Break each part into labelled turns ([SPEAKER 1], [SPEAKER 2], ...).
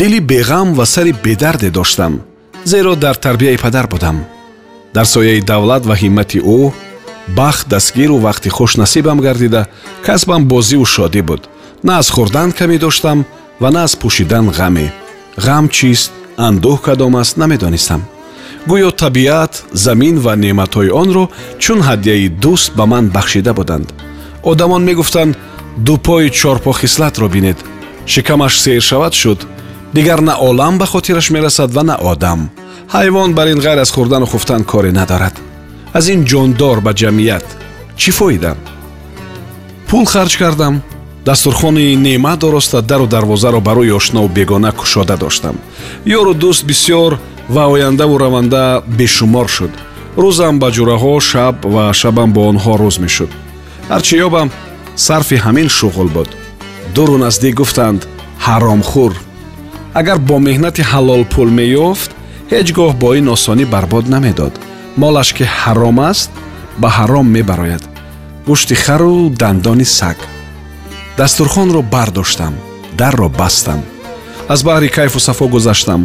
[SPEAKER 1] дили беғам ва сари бедарде доштам зеро дар тарбияи падар будам. Дар сояи давлат ва ҳиммати ӯ бахт дастгиру вақти хушнасибам гардида касбам бозиву шодӣ буд. На аз хӯрдан камӣ доштам ва на аз пӯшидан ғаме. Ғам чист андӯҳ кадом аст намедонистам. Гӯё табиат замин ва неъматҳои онро чун ҳадияи дӯст ба ман бахшида буданд. Одамон мегуфтанд дупои чорпо хислатро бинед. Шикамаш сер шавад шуд дигар на олам ба хотираш мерасад ва на одам. Ҳайвон бар ин ғайр аз хӯрдану хуфтан коре надорад. Аз ин ҷондор ба ҷамъият чӣ фоида? Пул харҷ кардам. Дастурхони неъмат ороста дару дарвозаро барои ошнову бегона кушода доштам. Ёру дӯст бисьёр ва ояндаву раванда бешумор шуд. Рӯзам ба ҷураҳо шаб ва шабам бо онҳо рӯз мешуд. Ҳарчи ёбам сарфи ҳамин шуғл буд. Дуру наздик гуфтанд ҳаромхӯр агар бо меҳнати ҳалол пул меёфт ҳеҷ гоҳ бо ин осонӣ барбод намедод. Молаш ки ҳаром аст ба ҳаром мебарояд. Гӯшти хару дандони саг. Дастурхонро бардоштам дарро бастам. Аз баҳри кайфу сафо гузаштам.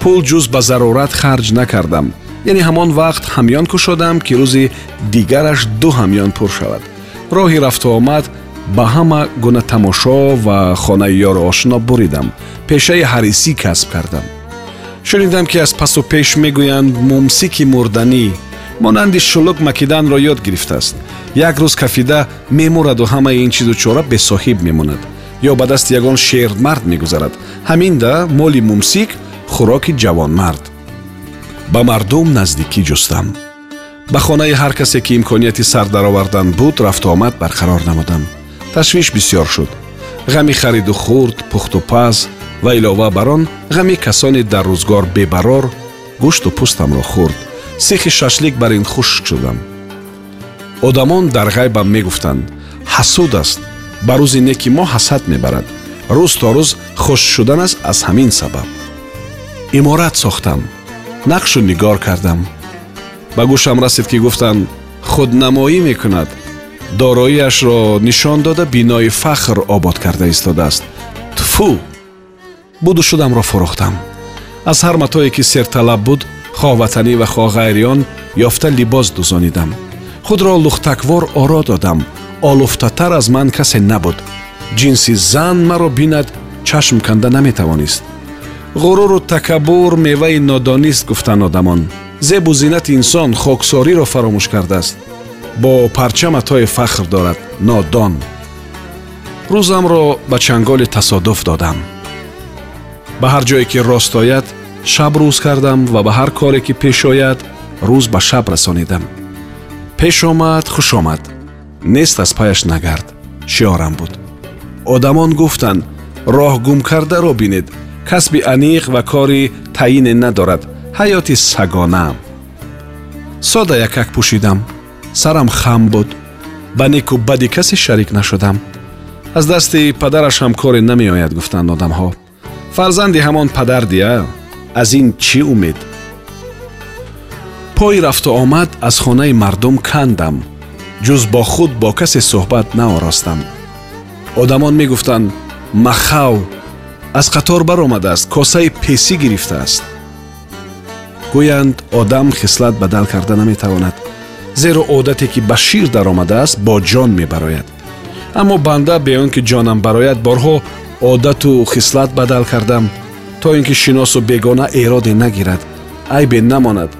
[SPEAKER 1] Пул ҷуз ба зарурат харҷ накардам. Яъне ҳамон вақт ҳамён кушодам ки рӯзи дигараш ду ҳамён пур шавад. Роҳи рафту омад ба ҳама гуна тамошо ва хонаи ёру ошно буридам пешаи ҳарисӣ касб кардам. Шунидам ки аз пасу пеш мегӯянд мумсики мурданӣ монанди шулук макиданро ёд гирифтааст. Як рӯз кафида мемураду ҳамаи ин чизу чора бесоҳиб мемонад ё ба дасти ягон шермард мегузарад. Ҳаминда моли мумсик хӯроки ҷавонмард. Ба мардум наздикӣ ҷустам. Ба хонаи ҳар касе ки имконияти сар даровардан буд рафтуомад барқарор намудам ташвиш бисьёр шуд. Ғами хариду хурд пухту паз ва илова бар он ғами касоне дар рӯзгор бебарор гӯшту пӯстамро хӯрд сихи шашлик бар ин хушк шудам. Одамон дар ғайбам мегуфтанд ҳасуд аст ба рӯзи неки мо ҳасад мебарад. Рӯз то рӯз хуш шудан аст аз ҳамин сабаб. Иморат сохтам нақшу нигор кардам ба гӯшам расид ки гуфтанд худнамоӣ мекунад дороиашро нишон дода бинои фахр обод карда истодааст. Тфу! Буду шудамро фурӯхтам. Аз ҳар матое ки серталаб буд хоҳ ватанӣ ва хоҳ ғайри он ёфта либос дузонидам. Худро лухтаквор оро додам олуфтатар аз ман касе набуд. Ҷинси зан маро бинад чашм канда наметавонист. Ғуруру такаббур меваи нодонист гуфтанд одамон. Зебу зиннати инсон хоксориро фаромӯш кардааст бо парча матои фахр дорад нодон. Рӯзамро ба чанголи тасодуф додам. Ба ҳар ҷое ки рост ояд шаб рӯз кардам ва ба ҳар коре ки пеш ояд рӯз ба шаб расонидам. Пеш омад хуш омад. Нест аз паяш нагард. Шиёрам буд. Одамон гуфтанд роҳ гум кардаро бинед. Касби аниқ ва кори таъине надорад. Ҳаёти сагонаам сода якак пӯшидам сарам хам буд. Ба неку бади касе шарик нашудам. Аз дасти падарашам коре намеояд гуфтанд одамҳо. Фарзанди ҳамон падар дия аз ин чӣ умед? Пои рафту омад аз хонаи мардум кандам ҷуз бо худ бо касе суҳбат наоростам. Одамон мегуфтанд махав аз қатор баромадааст косаи песӣ гирифтааст гӯянд одам хислат бадал карда наметавонад зеро одате ки ба шир даромадааст бо ҷон мебарояд. Аммо банда бе он ки ҷонам барояд борҳо одату хислат бадал кардам то ин ки шиносу бегона эроде нагирад. Айбе намонад.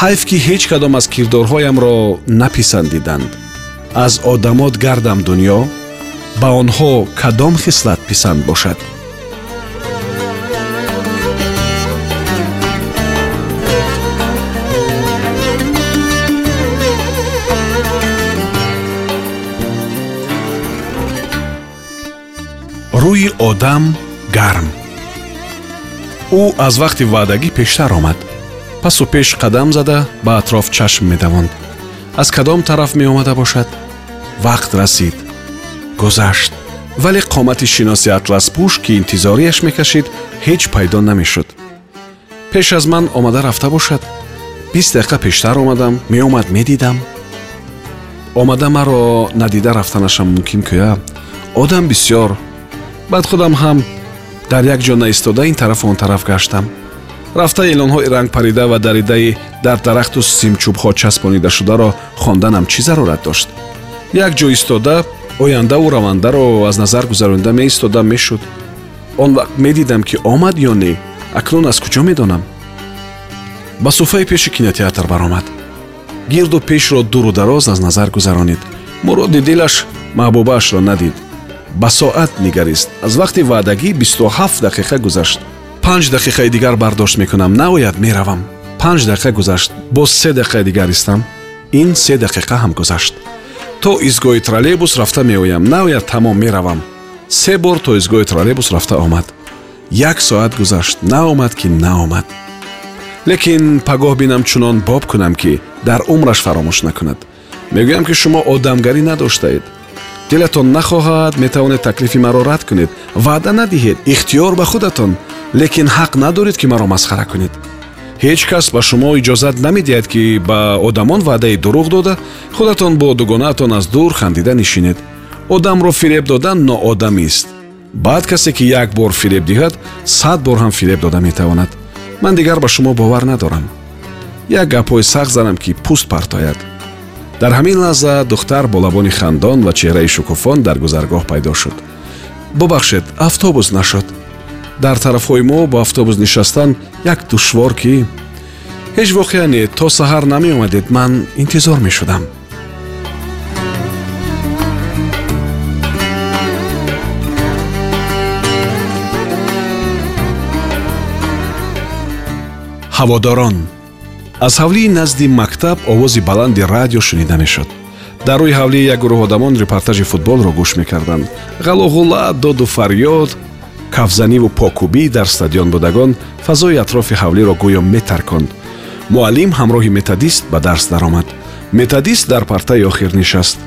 [SPEAKER 1] Ҳайф ки ҳеҷ кадом аз кирдорҳоямро написандиданд. Аз одамот гардам дуньё ба онҳо кадом хислат писанд бошад рӯи одам гарм ӯ аз вақти ваъдагӣ пештар омад пасу пеш қадам зада ба атроф чашм медавонд аз кадом тараф меомада бошад вақт расид гузашт вале қомати шиноси атласпӯш ки интизориаш мекашид ҳеҷ пайдо намешуд пеш аз ман омада рафта бошад бист дақиқа пештар омадам меомад медидам омада маро надида рафтанашам мумкин кӯя одам бисьёр баъд худам ҳам дар як ҷо наистода ин тарафу он тараф гаштам. Рафта эълонҳои рангпарида ва даридаи дар дарахту симчӯбҳо часпонидашударо хонданам чӣ зарурат дошт? Як ҷо истода ояндаву равандаро аз назар гузаронида меистодам мешуд. Он вақт медидам ки омад ё не акнун аз куҷо медонам. Ба суфаи пеши кинотеатр баромад. Гирду пешро дуру дароз аз назар гузаронид. Муроди дилаш маҳбубаашро надид ба соат нигарист. Аз вақти ваъдагӣ бисту ҳафт дақиқа гузашт. Панҷ дақиқаи дигар бардошт мекунам. Наояд меравам. Панҷ дақиқа гузашт. Боз се дақиқаи дигар истам ин се дақиқа ҳам гузашт. То изгоҳи троллейбус рафта меоям. Наояд тамом меравам. Се бор то изгоҳи троллейбус рафта омад. Як соат гузашт. Наомад ки наомад. Лекин пагоҳ бинам чунон боб кунам ки дар умраш фаромӯш накунад. Мегӯям ки шумо одамгарӣ надоштаед дилатон нахоҳад метавонед таклифи маро рад кунед ваъда надиҳед ихтиёр ба худатон лекин ҳақ надоред ки маро масхара кунед. Ҳеҷ кас ба шумо иҷозат намедиҳад ки ба одамон ваъдаи дурӯғ дода худатон бо дугонаатон аз дур хандида нишинед. Одамро фиреб додан ноодамист. Баъд касе ки як бор фиреб диҳад сад бор ҳам фиреб дода метавонад. Ман дигар ба шумо бовар надорам. Як гапҳои сахт занам ки пӯст партояд дар ҳамин лаҳза духтар бо лабони хандон ва чеҳраи шукуфон дар гузаргоҳ пайдо шуд. Бубахшед автобус нашуд. Дар тарафҳои мо бо автобус нишастан як душвор ки ҳеҷ воқеа не то саҳар намеомадед ман интизор мешудам ҳаводорон аз ҳавлии назди мактаб овози баланди радио шунида мешуд. Дар рӯи ҳавлии як гурӯҳ одамон репортажи футболро гӯш мекарданд. Ғалоғулла доду фарёд кафзаниву покӯбӣ дар стадион будагон фазои атрофи ҳавлиро гӯё метарконд. Муаллим ҳамроҳи методист ба дарс даромад. Методист дар партаи охир нишаст.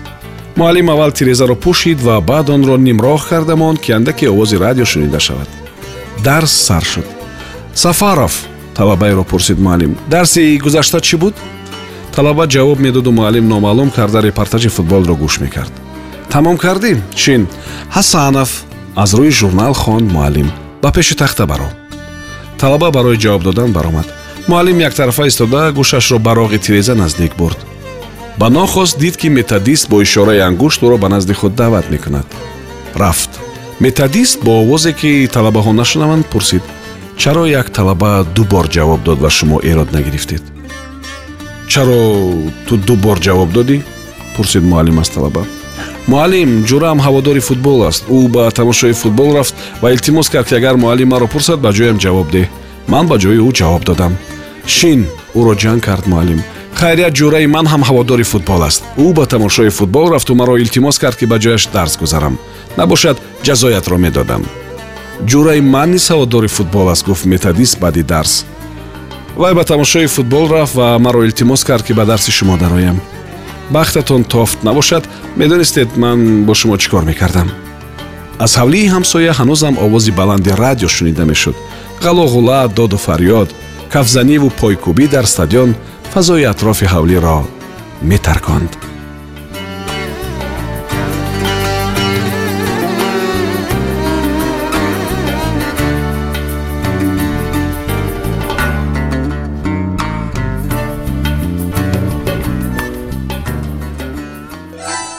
[SPEAKER 1] Муаллим аввал тирезаро пӯшид ва баъд онро нимроҳ карда монд ки андаке овози радио шунида шавад. Дарс сар шуд. Сафаров талабаеро пурсид муаллим дарси гузашта чӣ буд? Талаба ҷавоб медоду муаллим номаълум карда репортажи футболро гӯш мекард. Тамом кардӣ чин ҳасанов аз рӯи журнал хонд муаллим ба пеши тахта баро. Талаба барои ҷавоб додан баромад. Муаллим яктарафа истода гӯшашро ба роғи тиреза наздик бурд. Ба нохост дид ки методист бо ишораи ангушт ӯро ба назди худ даъват мекунад. Рафт. Методист бо овозе ки талабаҳо нашунаванд пурсид чаро як талаба ду бор ҷавоб дод ва шумо эрод нагирифтед? Чаро ту ду бор ҷавоб додӣ? Пурсид муаллим аз талаба. Муаллим ҷурам ҳаводори футбол аст. Ӯ ба тамошои футбол рафт ва илтимос кард ки агар муаллим маро пурсад ба ҷоям ҷавоб деҳ. Ман ба ҷои ӯ ҷавоб додам. Шин ӯро ҷанг кард муаллим. Хайрият ҷураи ман ҳам ҳаводори футбол аст. Ӯ ба тамошои футбол рафту маро илтимос кард ки ба ҷояш дарс гузарам. Набошад ҷазоятро медодам ҷураи ман низ ҳаводори футбол аст гуфт методист баъди дарс. Вай ба тамошои футбол рафт ва маро илтимос кард ки ба дарси шумо дароям. Бахтатон тофт набошад медонистед ман бо шумо чӣ кор мекардам? Аз ҳавлии ҳамсоя ҳанӯзам овози баланди радио шунида мешуд. Ғалоғула доду фарёд кафзаниву пойкӯбӣ дар стадион фазои атрофи ҳавлиро метарконд